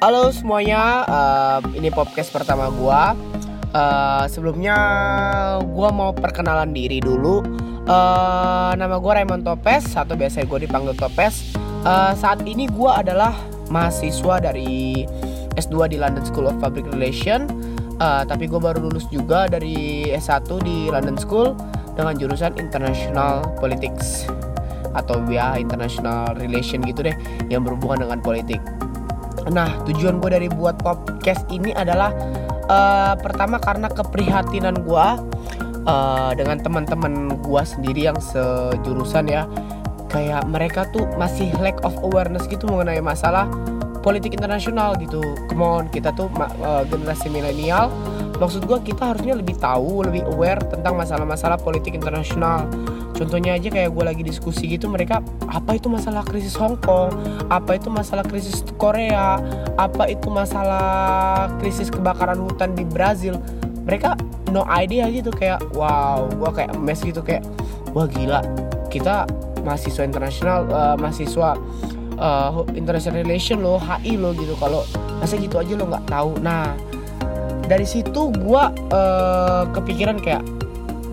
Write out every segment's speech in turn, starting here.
Halo semuanya, uh, ini podcast pertama gua. Uh, sebelumnya gua mau perkenalan diri dulu. Uh, nama gua Raymond Topes atau biasa gue dipanggil Topes. Uh, saat ini gua adalah mahasiswa dari S2 di London School of Public Relations. Uh, tapi gue baru lulus juga dari S1 di London School dengan jurusan International Politics atau ya International Relation gitu deh yang berhubungan dengan politik. Nah, tujuan gue dari buat podcast ini adalah uh, pertama karena keprihatinan gue uh, dengan teman-teman gue sendiri yang sejurusan ya, kayak mereka tuh masih lack of awareness gitu mengenai masalah politik internasional gitu. Come on, kita tuh uh, generasi milenial. Maksud gue kita harusnya lebih tahu, lebih aware tentang masalah-masalah politik internasional contohnya aja kayak gue lagi diskusi gitu mereka apa itu masalah krisis Hong Kong? Apa itu masalah krisis Korea? Apa itu masalah krisis kebakaran hutan di Brazil? Mereka no idea gitu kayak wow. Gue kayak mes gitu kayak wah gila. Kita mahasiswa internasional uh, mahasiswa uh, international relation lo HI lo gitu. Kalau masa gitu aja lo nggak tahu? Nah dari situ gue uh, kepikiran kayak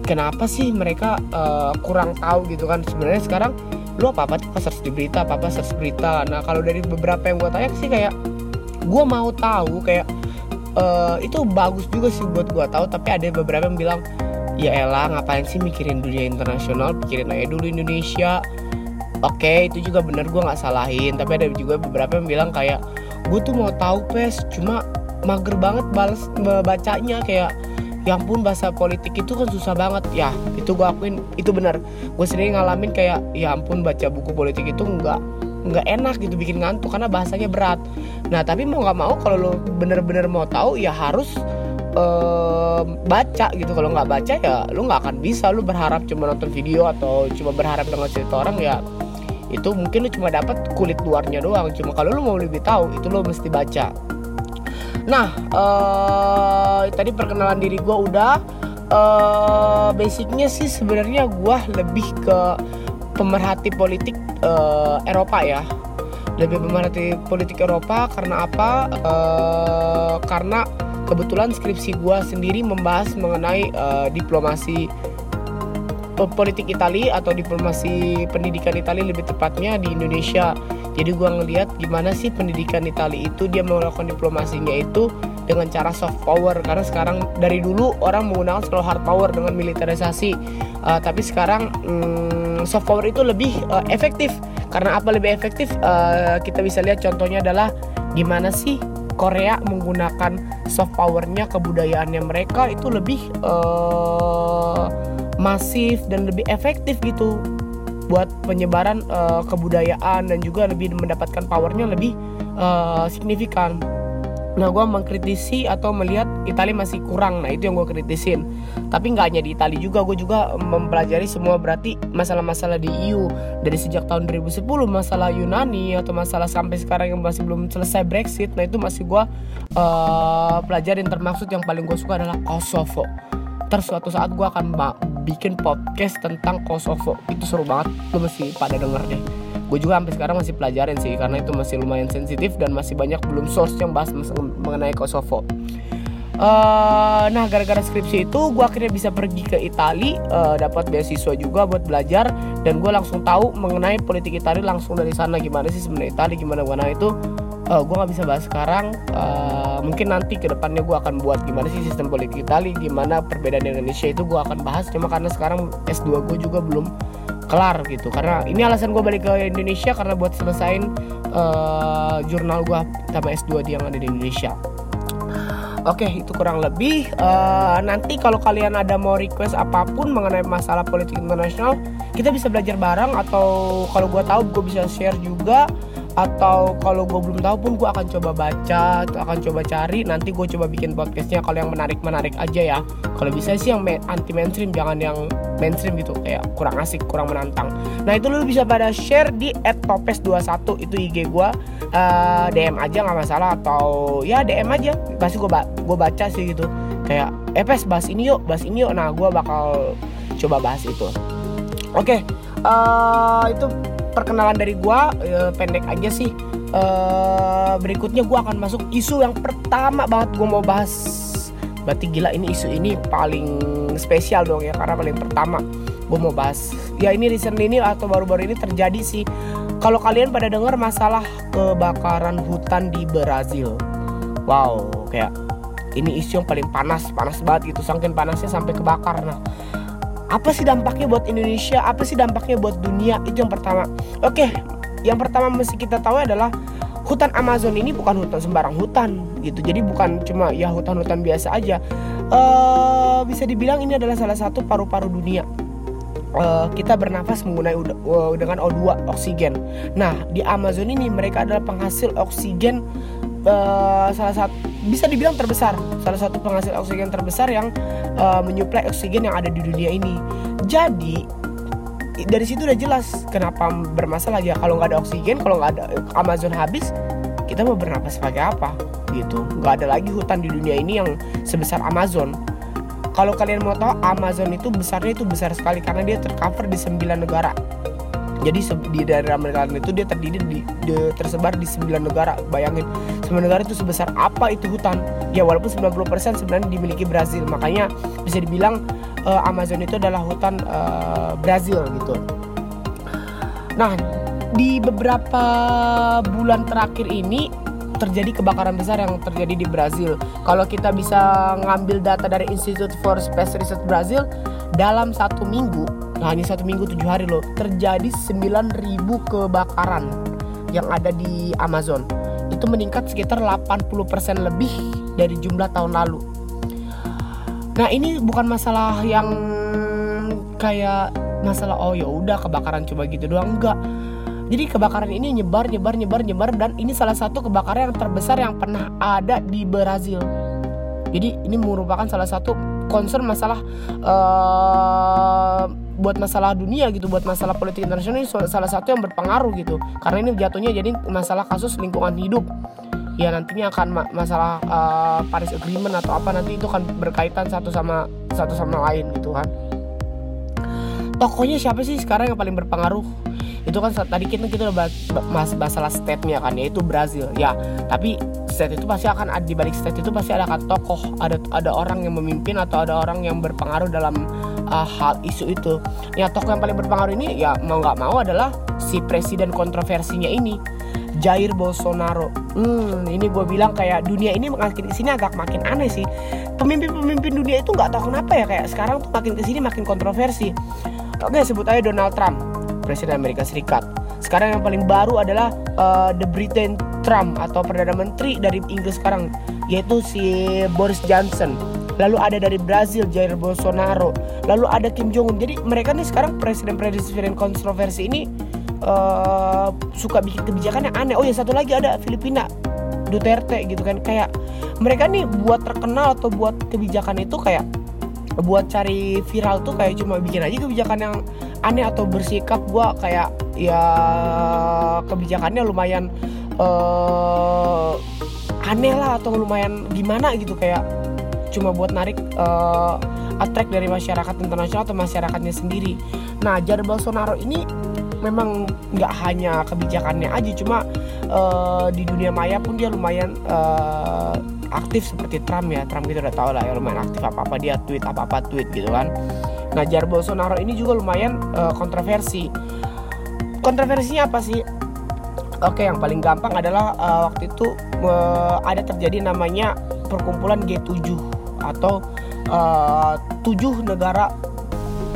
kenapa sih mereka uh, kurang tahu gitu kan? Sebenarnya sekarang lu apa apa search di berita apa apa search berita. Nah kalau dari beberapa yang gue tanya sih kayak gue mau tahu kayak uh, itu bagus juga sih buat gue tahu tapi ada beberapa yang bilang ya elah ngapain sih mikirin dunia internasional? Pikirin aja dulu Indonesia. Oke okay, itu juga bener gue nggak salahin. Tapi ada juga beberapa yang bilang kayak gue tuh mau tahu pes. Cuma mager banget balas bacanya kayak ya ampun bahasa politik itu kan susah banget. Ya itu gue akuin itu benar gue sendiri ngalamin kayak ya ampun baca buku politik itu nggak nggak enak gitu bikin ngantuk karena bahasanya berat. Nah tapi mau nggak mau kalau lo bener-bener mau tahu ya harus uh, baca gitu. Kalau nggak baca ya lo nggak akan bisa. Lo berharap cuma nonton video atau cuma berharap dengan cerita orang ya itu mungkin lo cuma dapat kulit luarnya doang. Cuma kalau lo mau lebih tahu itu lo mesti baca Nah, uh, tadi perkenalan diri gue udah. Uh, basicnya sih sebenarnya gue lebih ke pemerhati politik uh, Eropa ya. Lebih pemerhati politik Eropa karena apa? Uh, karena kebetulan skripsi gue sendiri membahas mengenai uh, diplomasi politik Italia atau diplomasi pendidikan Italia lebih tepatnya di Indonesia. Jadi gue ngeliat gimana sih pendidikan Italia itu dia melakukan diplomasinya itu dengan cara soft power. Karena sekarang dari dulu orang menggunakan selalu hard power dengan militerisasi. Uh, tapi sekarang um, soft power itu lebih uh, efektif. Karena apa lebih efektif? Uh, kita bisa lihat contohnya adalah gimana sih Korea menggunakan soft powernya kebudayaannya mereka itu lebih uh, masif dan lebih efektif gitu buat penyebaran uh, kebudayaan dan juga lebih mendapatkan powernya lebih uh, signifikan. Nah, gue mengkritisi atau melihat Italia masih kurang. Nah, itu yang gue kritisin. Tapi nggak hanya di Italia juga, gue juga mempelajari semua berarti masalah-masalah di EU dari sejak tahun 2010, masalah Yunani atau masalah sampai sekarang yang masih belum selesai Brexit. Nah, itu masih gue uh, pelajarin. Termaksud yang paling gue suka adalah Kosovo. Terus suatu saat gue akan bikin podcast tentang Kosovo. Itu seru banget. Lo mesti pada denger deh gue juga sampai sekarang masih pelajarin sih karena itu masih lumayan sensitif dan masih banyak belum source yang bahas mengenai Kosovo. Uh, nah gara-gara skripsi itu gue akhirnya bisa pergi ke Italia uh, dapat beasiswa juga buat belajar dan gue langsung tahu mengenai politik Italia langsung dari sana gimana sih sebenarnya Italia gimana. Gimana itu uh, gue nggak bisa bahas sekarang. Uh, mungkin nanti ke depannya gue akan buat gimana sih sistem politik Italia gimana perbedaan Indonesia itu gue akan bahas. Cuma karena sekarang S2 gue juga belum kelar gitu. Karena ini alasan gue balik ke Indonesia karena buat selesain uh, jurnal gue sama S2 yang ada di Indonesia. Oke, itu kurang lebih. Uh, nanti kalau kalian ada mau request apa pun mengenai masalah politik internasional, kita bisa belajar bareng atau kalau gue tahu gue bisa share juga atau kalau gue belum tahu pun gue akan coba baca akan coba cari. Nanti gue coba bikin podcastnya kalau yang menarik menarik aja ya. Kalau bisa sih yang anti mainstream jangan yang mainstream gitu. Kayak kurang asik kurang menantang. Nah itu lu bisa pada share di @topes21 itu IG gue uh, DM aja nggak masalah. Atau ya DM aja. Pasti gue ba gue baca sih gitu. Kayak eh bahas ini yuk bahas ini yuk. Nah gue bakal coba bahas itu. Oke okay, uh, eh, itu perkenalan dari gua e, pendek aja sih. Uh, berikutnya gue akan masuk isu yang pertama banget gue mau bahas. Berarti gila ini isu ini paling spesial dong ya karena paling pertama gue mau bahas. Ya ini recent ini atau baru-baru ini terjadi sih. Kalau kalian pada dengar masalah kebakaran hutan di Brazil. Wow kayak ini isu yang paling panas panas banget gitu. Saking panasnya sampai kebakar. Nah apa sih dampaknya buat Indonesia? Apa sih dampaknya buat dunia? Itu yang pertama. Oke yang pertama mesti kita tahu adalah hutan Amazon ini bukan hutan sembarang hutan gitu. Jadi bukan cuma ya hutan-hutan biasa aja. Uh, bisa dibilang ini adalah salah satu paru-paru dunia. Uh, kita bernafas menggunakan uh, dengan O2 oksigen. Nah di Amazon ini mereka adalah penghasil oksigen uh, salah satu bisa dibilang terbesar. Salah satu penghasil oksigen terbesar yang uh, menyuplai oksigen yang ada di dunia ini. Jadi dari situ udah jelas kenapa bermasalah. Ya kalau nggak ada oksigen kalau nggak ada Amazon habis kita mau bernapas sebagai apa? Gitu. Nggak ada lagi hutan di dunia ini yang sebesar Amazon. Kalau kalian mau tahu Amazon itu besarnya itu besar sekali karena dia tercover di 9 negara jadi di daerah Amerika Latin itu dia terdiri di, di tersebar di 9 negara bayangin 9 negara itu sebesar apa itu hutan ya walaupun 90% sebenarnya dimiliki Brazil makanya bisa dibilang uh, Amazon itu adalah hutan uh, Brazil gitu. Nah, di beberapa bulan terakhir ini terjadi kebakaran besar yang terjadi di Brazil. Kalau kita bisa ngambil data dari Institute for Space Research Brazil, dalam satu minggu, nah hanya satu minggu tujuh hari loh, terjadi 9.000 kebakaran yang ada di Amazon. Itu meningkat sekitar 80% lebih dari jumlah tahun lalu. Nah ini bukan masalah yang kayak masalah oh ya udah kebakaran coba gitu doang enggak. Jadi kebakaran ini nyebar nyebar nyebar nyebar dan ini salah satu kebakaran yang terbesar yang pernah ada di Brazil. Jadi ini merupakan salah satu concern masalah uh, buat masalah dunia gitu, buat masalah politik internasional ini salah satu yang berpengaruh gitu. Karena ini jatuhnya jadi masalah kasus lingkungan hidup. Ya nantinya akan ma masalah uh, Paris Agreement atau apa nanti itu akan berkaitan satu sama satu sama lain gitu kan. Tokohnya siapa sih sekarang yang paling berpengaruh? Itu kan tadi kita kita udah bahas masalah state-nya kan yaitu Brazil. Ya tapi state itu pasti akan ada di balik state itu pasti ada kan tokoh ada ada orang yang memimpin atau ada orang yang berpengaruh dalam uh, hal isu itu ya tokoh yang paling berpengaruh ini ya mau nggak mau adalah si presiden kontroversinya ini Jair Bolsonaro. Hmm, ini gue bilang kayak dunia ini makin ke sini agak makin aneh sih. Pemimpin-pemimpin dunia itu nggak tahu kenapa ya kayak sekarang tuh makin ke sini makin kontroversi. Oke, sebut aja Donald Trump, Presiden Amerika Serikat. Sekarang yang paling baru adalah uh, The Britain Trump atau Perdana Menteri dari Inggris sekarang, yaitu si Boris Johnson. Lalu ada dari Brazil Jair Bolsonaro. Lalu ada Kim Jong Un. Jadi mereka nih sekarang presiden-presiden kontroversi ini uh, suka bikin kebijakan yang aneh oh ya satu lagi ada Filipina Duterte gitu kan kayak mereka nih buat terkenal atau buat kebijakan itu kayak buat cari viral tuh kayak cuma bikin aja kebijakan yang aneh atau bersikap gua kayak ya kebijakannya lumayan uh, aneh lah atau lumayan gimana gitu kayak cuma buat narik uh, attract dari masyarakat internasional atau masyarakatnya sendiri. Nah, Jair Bolsonaro ini memang nggak hanya kebijakannya aja cuma uh, di dunia maya pun dia lumayan uh, aktif seperti Trump ya. Trump kita udah tahu lah ya lumayan aktif apa apa dia tweet apa apa tweet gitu kan. Nah Jair Bolsonaro ini juga lumayan uh, kontroversi. Kontroversinya apa sih? Oke, yang paling gampang adalah uh, waktu itu uh, ada terjadi namanya perkumpulan G7 atau uh, tujuh negara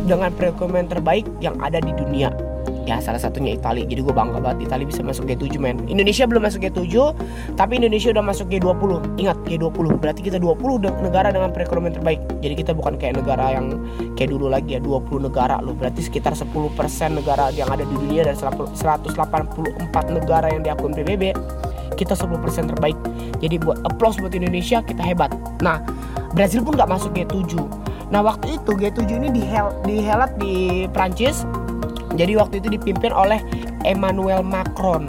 dengan perekonomian terbaik yang ada di dunia. Ya salah satunya Italia jadi gue bangga banget Italia bisa masuk G7 men. Indonesia belum masuk G7 tapi Indonesia udah masuk G20 ingat G20 berarti kita 20 negara dengan perekonomian terbaik. Jadi kita bukan kayak negara yang kayak dulu lagi ya 20 negara loh. Berarti sekitar 10% negara yang ada di dunia dan 184 negara yang diakui PBB kita 10% terbaik. Jadi buat applause buat Indonesia kita hebat. Nah Brazil pun nggak masuk G7 nah waktu itu G7 ini dihel, dihelat di Prancis jadi waktu itu dipimpin oleh Emmanuel Macron.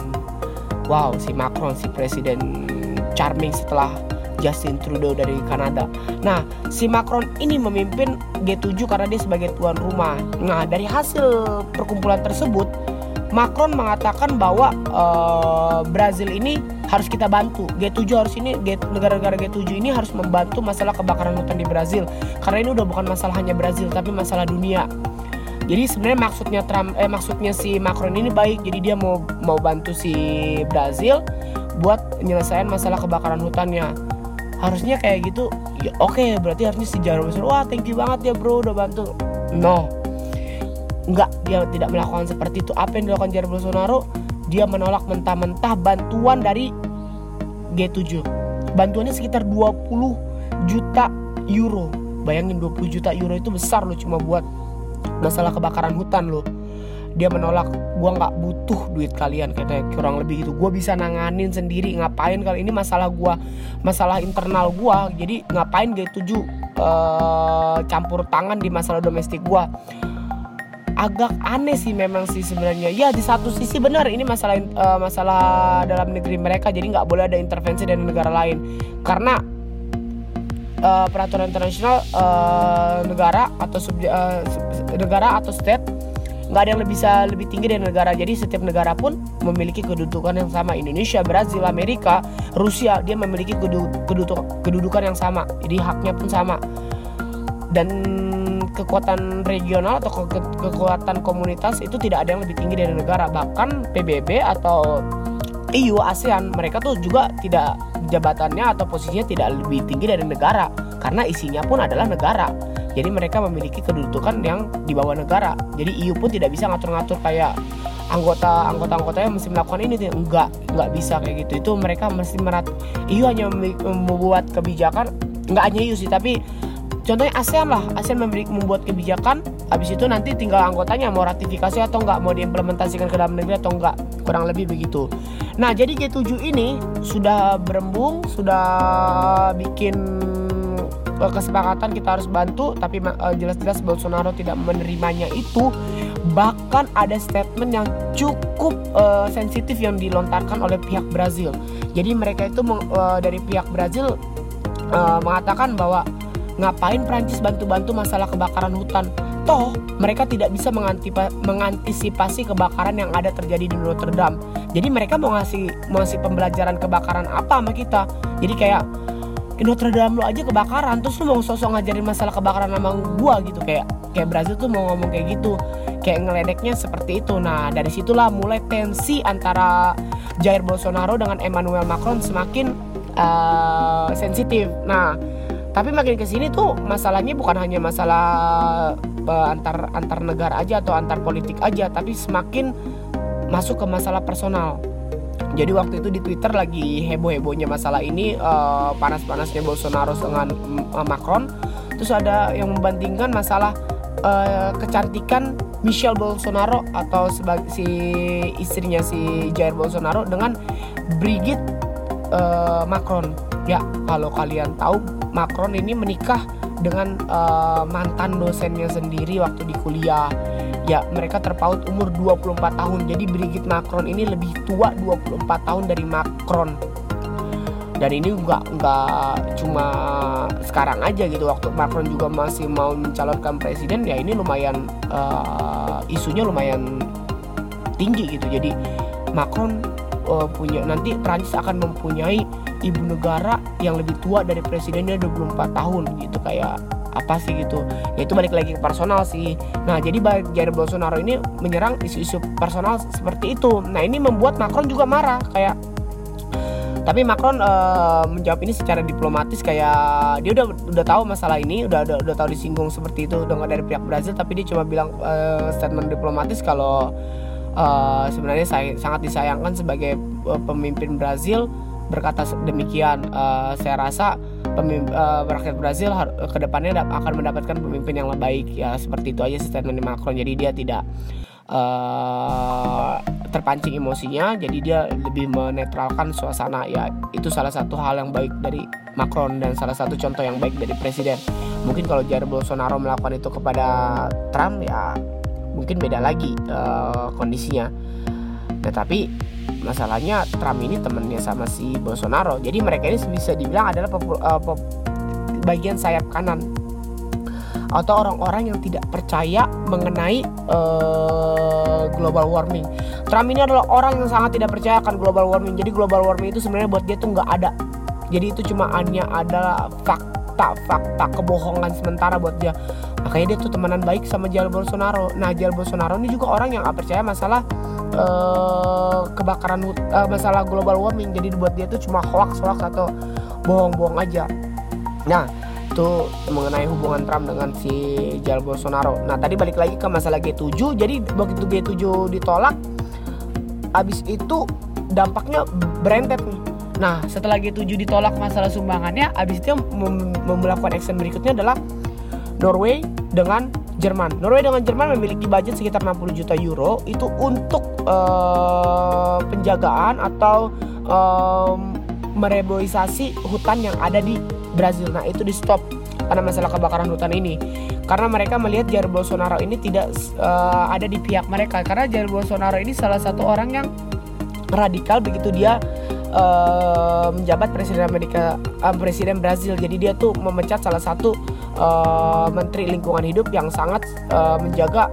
Wow, si Macron si presiden charming setelah Justin Trudeau dari Kanada. Nah, si Macron ini memimpin G7 karena dia sebagai tuan rumah. Nah, dari hasil perkumpulan tersebut, Macron mengatakan bahwa uh, Brazil ini harus kita bantu. G7 harus ini negara-negara G7 ini harus membantu masalah kebakaran hutan di Brazil. Karena ini udah bukan masalah hanya Brazil tapi masalah dunia. Jadi sebenarnya maksudnya Trump eh maksudnya si Macron ini baik. Jadi dia mau mau bantu si Brazil buat menyelesaikan masalah kebakaran hutannya. Harusnya kayak gitu. Ya oke, okay, berarti harusnya si Bolsonaro, wah thank you banget ya bro udah bantu. No, Enggak, dia tidak melakukan seperti itu. Apa yang dilakukan Jair Bolsonaro? Dia menolak mentah-mentah bantuan dari G7. Bantuannya sekitar 20 juta euro. Bayangin 20 juta euro itu besar loh cuma buat masalah kebakaran hutan loh. Dia menolak, gua nggak butuh duit kalian katanya kurang lebih gitu. Gua bisa nanganin sendiri. Ngapain kalau ini masalah gua, masalah internal gua. Jadi ngapain G7 uh, eh, campur tangan di masalah domestik gua agak aneh sih memang sih sebenarnya. Ya di satu sisi benar ini masalah uh, masalah dalam negeri mereka jadi nggak boleh ada intervensi dari negara lain. Karena uh, peraturan internasional uh, negara atau sub, uh, negara atau state nggak ada yang lebih bisa lebih tinggi dari negara. Jadi setiap negara pun memiliki kedudukan yang sama. Indonesia Brazil Amerika Rusia dia memiliki kedudukan kedudukan yang sama. Jadi haknya pun sama. Dan kekuatan regional atau ke kekuatan komunitas itu tidak ada yang lebih tinggi dari negara. Bahkan PBB atau EU ASEAN mereka tuh juga tidak jabatannya atau posisinya tidak lebih tinggi dari negara. Karena isinya pun adalah negara. Jadi mereka memiliki kedudukan yang di bawah negara. Jadi EU pun tidak bisa ngatur-ngatur kayak anggota anggota anggota yang mesti melakukan ini. Enggak enggak bisa kayak gitu. Itu mereka mesti merat EU hanya membuat kebijakan. Enggak hanya EU sih tapi contohnya ASEAN lah. ASEAN memberi, membuat kebijakan. Habis itu nanti tinggal anggotanya mau ratifikasi atau enggak mau diimplementasikan ke dalam negeri atau enggak kurang lebih begitu. Nah jadi G7 ini sudah berembung sudah bikin eh, kesepakatan kita harus bantu tapi uh, jelas-jelas Bolsonaro tidak menerimanya itu. Bahkan ada statement yang cukup uh, sensitif yang dilontarkan oleh pihak Brazil. Jadi mereka itu uh, dari pihak Brazil uh, mengatakan bahwa Ngapain Prancis bantu-bantu masalah kebakaran hutan? Toh, mereka tidak bisa mengantisipasi kebakaran yang ada terjadi di Notre Dame. Jadi mereka mau ngasih mau ngasih pembelajaran kebakaran apa sama kita? Jadi kayak Notre Dame lo aja kebakaran, terus lu mau sosok ngajarin masalah kebakaran sama gua gitu kayak kayak Brazil tuh mau ngomong kayak gitu kayak ngeledeknya seperti itu nah dari situlah mulai tensi antara Jair Bolsonaro dengan Emmanuel Macron semakin uh, sensitif nah tapi makin ke sini tuh masalahnya bukan hanya masalah antar antar negara aja atau antar politik aja tapi semakin masuk ke masalah personal. Jadi waktu itu di Twitter lagi heboh-hebohnya masalah ini uh, panas-panasnya Bolsonaro dengan uh, Macron. Terus ada yang membandingkan masalah uh, kecantikan Michelle Bolsonaro atau sebagai si istrinya si Jair Bolsonaro dengan Brigitte uh, Macron ya kalau kalian tahu Macron ini menikah dengan uh, mantan dosennya sendiri waktu di kuliah. Ya, mereka terpaut umur 24 tahun. Jadi Brigitte Macron ini lebih tua 24 tahun dari Macron. Dan ini enggak enggak cuma sekarang aja gitu waktu Macron juga masih mau mencalonkan presiden ya ini lumayan uh, isunya lumayan tinggi gitu. Jadi Macron uh, punya nanti Prancis akan mempunyai ibu negara yang lebih tua dari presidennya 24 tahun gitu. Kayak apa sih gitu. Ya itu balik lagi ke personal sih. Nah jadi Jair Bolsonaro ini menyerang isu-isu personal seperti itu. Nah ini membuat Macron juga marah kayak tapi Macron uh, menjawab ini secara diplomatis kayak dia udah udah tahu masalah ini udah udah, udah tahu disinggung seperti itu dengan dari pihak Brazil tapi dia cuma bilang uh, statement diplomatis kalau uh, sebenarnya saya sangat disayangkan sebagai pemimpin Brazil berkata demikian uh, saya rasa pemimpin uh, rakyat Brazil ke depannya akan mendapatkan pemimpin yang lebih baik. Ya seperti itu aja statement Macron. Jadi dia tidak uh, terpancing emosinya. Jadi dia lebih menetralkan suasana. Ya itu salah satu hal yang baik dari Macron dan salah satu contoh yang baik dari presiden. Mungkin kalau Jair Bolsonaro melakukan itu kepada Trump ya mungkin beda lagi uh, kondisinya tetapi masalahnya Trump ini temennya sama si Bolsonaro jadi mereka ini bisa dibilang adalah popul, uh, pop, bagian sayap kanan atau orang-orang yang tidak percaya mengenai uh, global warming. Trump ini adalah orang yang sangat tidak percaya akan global warming. Jadi global warming itu sebenarnya buat dia tuh nggak ada. Jadi itu cuma hanya adalah fakta, fakta kebohongan sementara buat dia. Makanya dia tuh temenan baik sama Jair Bolsonaro. Nah Jair Bolsonaro ini juga orang yang nggak percaya masalah uh, kebakaran uh, masalah global warming. Jadi buat dia tuh cuma hoax hoax atau bohong-bohong aja. Nah itu mengenai hubungan Trump dengan si Jair Bolsonaro. Nah tadi balik lagi ke masalah G7. Jadi begitu G7 ditolak, abis itu dampaknya berentet nih. Nah setelah G7 ditolak masalah sumbangannya, abis itu mem melakukan action berikutnya adalah Norway dengan Jerman. Norway dengan Jerman memiliki budget sekitar 60 juta euro itu untuk uh, penjagaan atau um, mereboisasi hutan yang ada di Brazil. Nah itu di stop karena masalah kebakaran hutan ini. Karena mereka melihat Jair Bolsonaro ini tidak uh, ada di pihak mereka. Karena Jair Bolsonaro ini salah satu orang yang radikal begitu dia uh, menjabat presiden Amerika uh, presiden Brazil. Jadi dia tuh memecat salah satu uh, menteri lingkungan hidup yang sangat uh, menjaga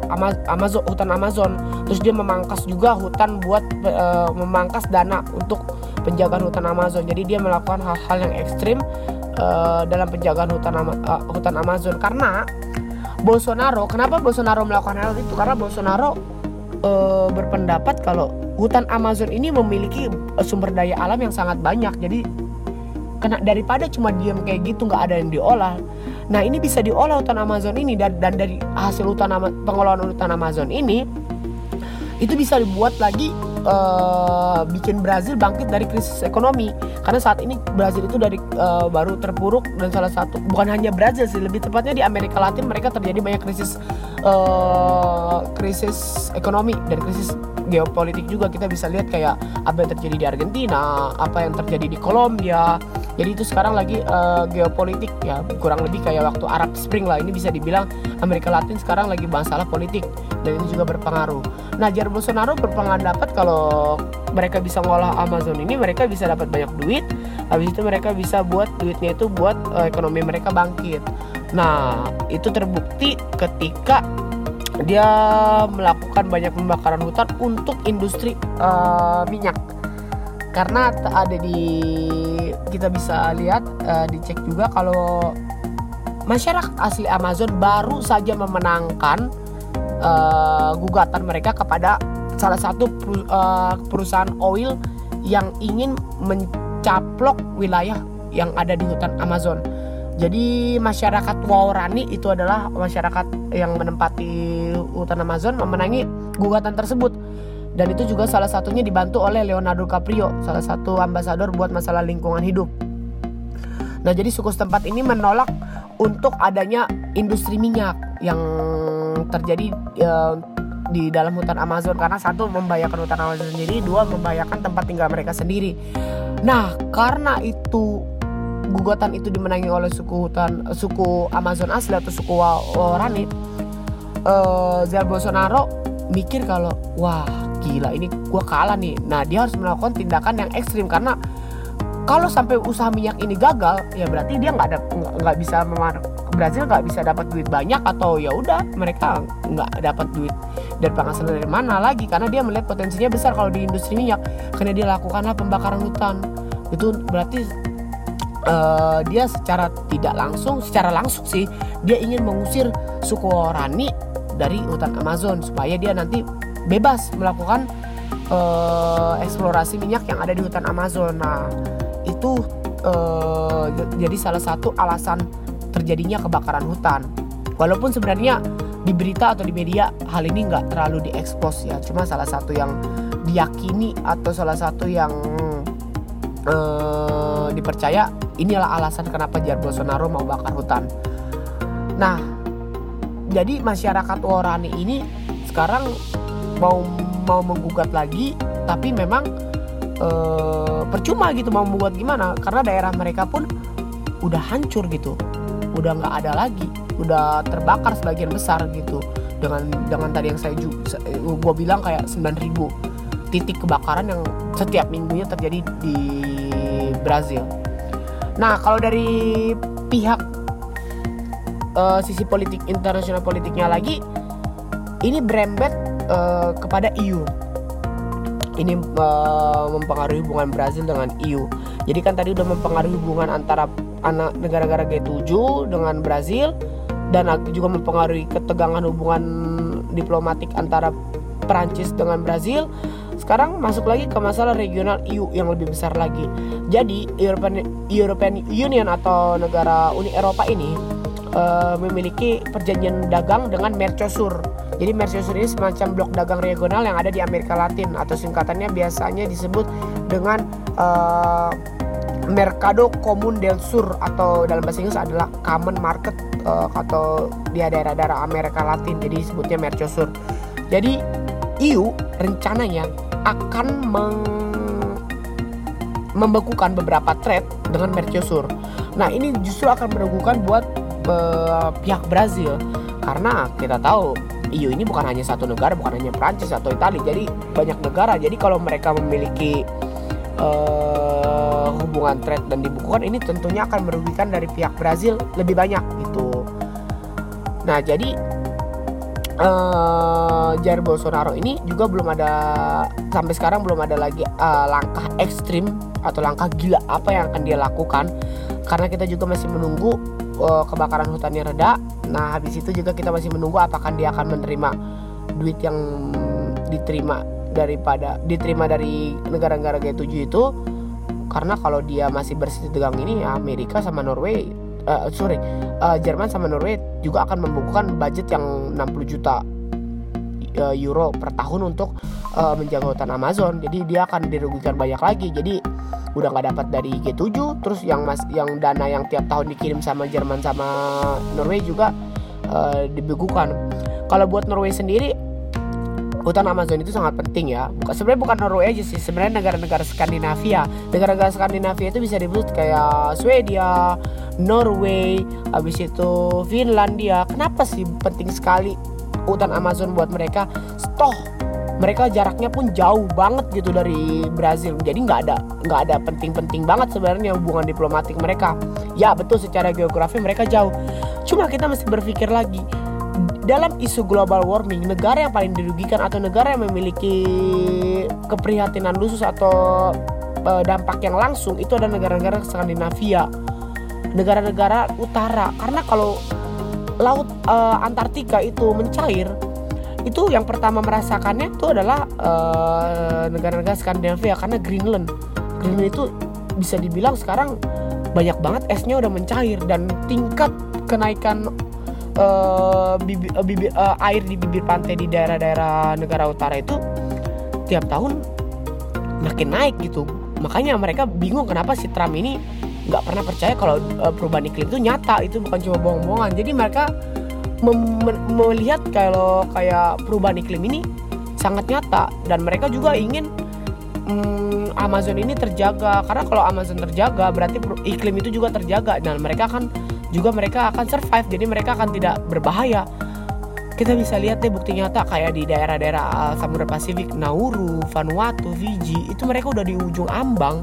Amazon hutan Amazon. Terus dia memangkas juga hutan buat uh, memangkas dana untuk penjagaan hutan Amazon. Jadi dia melakukan hal-hal yang ekstrim uh, dalam penjagaan hutan uh, hutan Amazon karena Bolsonaro kenapa Bolsonaro melakukan hal itu karena Bolsonaro uh, berpendapat kalau hutan Amazon ini memiliki sumber daya alam yang sangat banyak jadi kena daripada cuma diam kayak gitu nggak ada yang diolah nah ini bisa diolah hutan Amazon ini dan, dan dari hasil hutan pengelolaan hutan Amazon ini itu bisa dibuat lagi uh, bikin Brazil bangkit dari krisis ekonomi. Karena saat ini Brazil itu dari uh, baru terpuruk dan salah satu bukan hanya Brazil sih lebih tepatnya di Amerika Latin mereka terjadi banyak krisis uh, krisis ekonomi dan krisis geopolitik juga kita bisa lihat kayak apa yang terjadi di Argentina apa yang terjadi di Kolombia jadi itu sekarang lagi uh, geopolitik ya kurang lebih kayak waktu Arab Spring lah ini bisa dibilang Amerika Latin sekarang lagi masalah politik dan ini juga berpengaruh. Nah Jair Bolsonaro berpendapat kalau mereka bisa ngolah Amazon ini mereka bisa dapat banyak duit, habis itu mereka bisa buat duitnya itu buat uh, ekonomi mereka bangkit. Nah itu terbukti ketika dia melakukan banyak pembakaran hutan untuk industri uh, minyak karena ada di kita bisa lihat uh, dicek juga kalau masyarakat asli Amazon baru saja memenangkan uh, gugatan mereka kepada salah satu uh, perusahaan oil yang ingin mencaplok wilayah yang ada di hutan Amazon. Jadi masyarakat Waorani itu adalah masyarakat yang menempati hutan Amazon memenangi gugatan tersebut. Dan itu juga salah satunya dibantu oleh Leonardo Caprio, salah satu ambasador buat masalah lingkungan hidup. Nah, jadi suku setempat ini menolak untuk adanya industri minyak yang terjadi uh, di dalam hutan Amazon karena satu membahayakan hutan Amazon sendiri, dua membahayakan tempat tinggal mereka sendiri. Nah, karena itu gugatan itu dimenangi oleh suku hutan suku Amazon asli atau suku Waorani, uh, Jair Bolsonaro mikir kalau wah gila ini gua kalah nih. Nah, dia harus melakukan tindakan yang ekstrim karena kalau sampai usaha minyak ini gagal, ya berarti dia nggak ada nggak bisa Brazil nggak bisa dapat duit banyak atau ya udah mereka nggak dapat duit dari penghasilan dari mana lagi? Karena dia melihat potensinya besar kalau di industri minyak. Karena dia lakukanlah pembakaran hutan. Itu berarti uh, dia secara tidak langsung secara langsung sih dia ingin mengusir suku Orani dari hutan Amazon supaya dia nanti bebas melakukan uh, eksplorasi minyak yang ada di hutan Amazon nah itu uh, jadi salah satu alasan terjadinya kebakaran hutan. Walaupun sebenarnya di berita atau di media hal ini nggak terlalu diekspos ya, cuma salah satu yang diyakini atau salah satu yang uh, dipercaya inilah alasan kenapa Jair Bolsonaro mau bakar hutan. Nah, jadi masyarakat Orani ini sekarang mau mau menggugat lagi, tapi memang uh, percuma gitu mau membuat gimana karena daerah mereka pun udah hancur gitu. Udah nggak ada lagi udah terbakar sebagian besar gitu. Dengan dengan tadi yang saya gue bilang kayak 9000 titik kebakaran yang setiap minggunya terjadi di Brazil. Nah kalau dari pihak uh, sisi politik internasional politiknya lagi ini berembet uh, kepada EU ini uh, mempengaruhi hubungan Brazil dengan EU. Jadi kan tadi udah mempengaruhi hubungan antara negara-negara G7 dengan Brazil dan juga mempengaruhi ketegangan hubungan diplomatik antara Perancis dengan Brazil. Sekarang masuk lagi ke masalah regional EU yang lebih besar lagi. Jadi European European Union atau negara Uni Eropa ini uh, memiliki perjanjian dagang dengan Mercosur jadi Mercosur ini semacam blok dagang regional yang ada di Amerika Latin atau singkatannya biasanya disebut dengan uh, Mercado Común del Sur atau dalam bahasa Inggris adalah Common Market uh, atau di daerah-daerah Amerika Latin jadi disebutnya Mercosur. Jadi EU rencananya akan meng membekukan beberapa trade dengan Mercosur. Nah ini justru akan merugikan buat uh, pihak Brazil karena kita tahu EU ini bukan hanya satu negara, bukan hanya Prancis atau Italia. Jadi banyak negara. Jadi kalau mereka memiliki uh, hubungan trade dan dibukukan ini tentunya akan merugikan dari pihak Brazil lebih banyak gitu. Nah, jadi uh, Jair Bolsonaro ini juga belum ada sampai sekarang belum ada lagi uh, langkah ekstrim atau langkah gila apa yang akan dia lakukan karena kita juga masih menunggu uh, kebakaran hutannya reda. Nah, habis itu juga kita masih menunggu apakah dia akan menerima duit yang diterima daripada diterima dari negara-negara G7 itu karena kalau dia masih bersih tegang ini Amerika sama Norway uh, sorry. Uh, Jerman sama Norway juga akan membukukan budget yang 60 juta uh, euro per tahun untuk uh, menjaga hutan Amazon. Jadi dia akan dirugikan banyak lagi. Jadi udah nggak dapat dari G7 terus yang mas yang dana yang tiap tahun dikirim sama Jerman sama Norway juga uh, dibekukan kalau buat Norway sendiri hutan Amazon itu sangat penting ya. Sebenarnya bukan Norway aja sih sebenarnya negara-negara Skandinavia. Negara-negara Skandinavia itu bisa disebut kayak Swedia Norway habis itu Finlandia. Kenapa sih penting sekali hutan Amazon buat mereka? Toh mereka jaraknya pun jauh banget gitu dari Brazil. Jadi nggak ada nggak ada penting-penting banget sebenarnya hubungan diplomatik mereka. Ya betul secara geografi mereka jauh. Cuma kita mesti berpikir lagi dalam isu global warming negara yang paling dirugikan atau negara yang memiliki keprihatinan khusus atau uh, dampak yang langsung itu adalah negara-negara Skandinavia. Negara-negara utara. Karena kalau laut uh, Antartika itu mencair itu yang pertama merasakannya itu adalah uh, negara-negara Skandinavia. Karena Greenland. Greenland itu bisa dibilang sekarang banyak banget esnya udah mencair. Dan tingkat kenaikan bibi, uh, bibi, uh, air di bibir pantai di daerah-daerah negara utara itu tiap tahun makin naik gitu. Makanya mereka bingung kenapa si Trump ini nggak pernah percaya kalau uh, perubahan iklim itu nyata itu bukan cuma bohong-bohongan. Jadi mereka melihat kalau kayak perubahan iklim ini sangat nyata. Dan mereka juga ingin hmm, Amazon ini terjaga. Karena kalau Amazon terjaga berarti iklim itu juga terjaga. Dan mereka akan juga mereka akan survive jadi mereka akan tidak berbahaya. Kita bisa lihat deh bukti nyata kayak di daerah-daerah uh, Samudra Pasifik Nauru, Vanuatu, Fiji itu mereka udah di ujung ambang.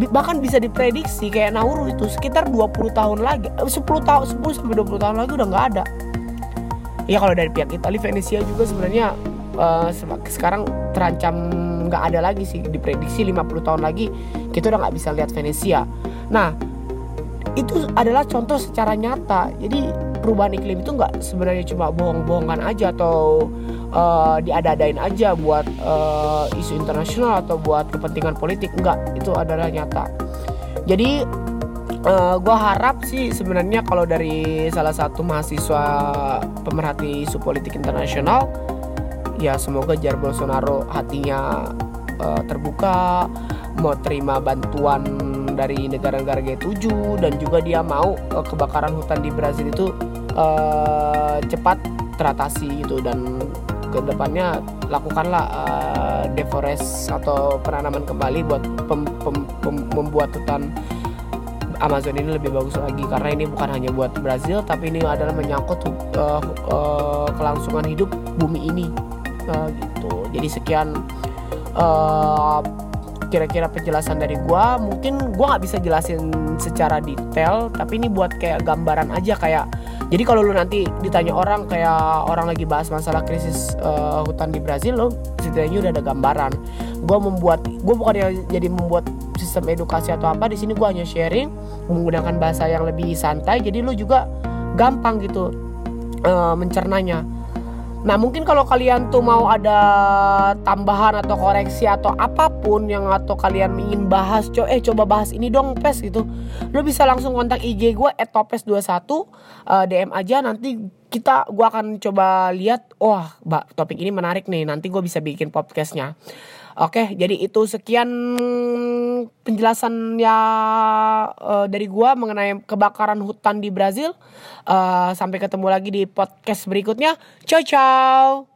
Bahkan bisa diprediksi kayak Nauru itu sekitar 20 tahun lagi 10 tahun 10 sampai 20 tahun lagi udah nggak ada. Ya kalau dari pihak Italia Venesia juga sebenarnya uh, sekarang terancam nggak ada lagi sih diprediksi 50 tahun lagi kita udah nggak bisa lihat Venesia nah itu adalah contoh secara nyata. Jadi perubahan iklim itu nggak sebenarnya cuma bohong-bohongan aja atau uh, diada-adain aja buat uh, isu internasional atau buat kepentingan politik. Nggak itu adalah nyata. Jadi uh, eh, gue harap sih sebenarnya kalau dari salah satu mahasiswa pemerhati isu politik internasional ya semoga Jair Bolsonaro hatinya uh, terbuka mau terima bantuan dari negara-negara G7 dan juga dia mau uh, kebakaran hutan di Brazil itu uh, cepat teratasi gitu dan ke depannya lakukanlah uh, deforest atau penanaman kembali buat pem, pem, pem, membuat hutan Amazon ini lebih bagus lagi. Karena ini bukan hanya buat Brazil tapi ini adalah menyangkut uh, uh, kelangsungan hidup bumi ini. Uh, gitu. Jadi sekian uh, kira-kira penjelasan dari gua. Mungkin gua nggak bisa jelasin secara detail tapi ini buat kayak gambaran aja kayak jadi kalau lu nanti ditanya orang kayak orang lagi bahas masalah krisis uh, hutan di Brazil lo setidaknya udah ada gambaran. Gue membuat gue bukan yang jadi membuat sistem edukasi atau apa di sini gue hanya sharing menggunakan bahasa yang lebih santai jadi lu juga gampang gitu uh, mencernanya Nah mungkin kalau kalian tuh mau ada tambahan atau koreksi atau apa pun yang atau kalian ingin bahas, co eh coba bahas ini dong pes gitu, lo bisa langsung kontak IG gue @topes21 uh, DM aja. Nanti kita gue akan coba lihat, wah oh, topik ini menarik nih, nanti gue bisa bikin podcastnya. Oke, jadi itu sekian penjelasan ya uh, dari gua mengenai kebakaran hutan di Brazil. Uh, sampai ketemu lagi di podcast berikutnya. Ciao ciao.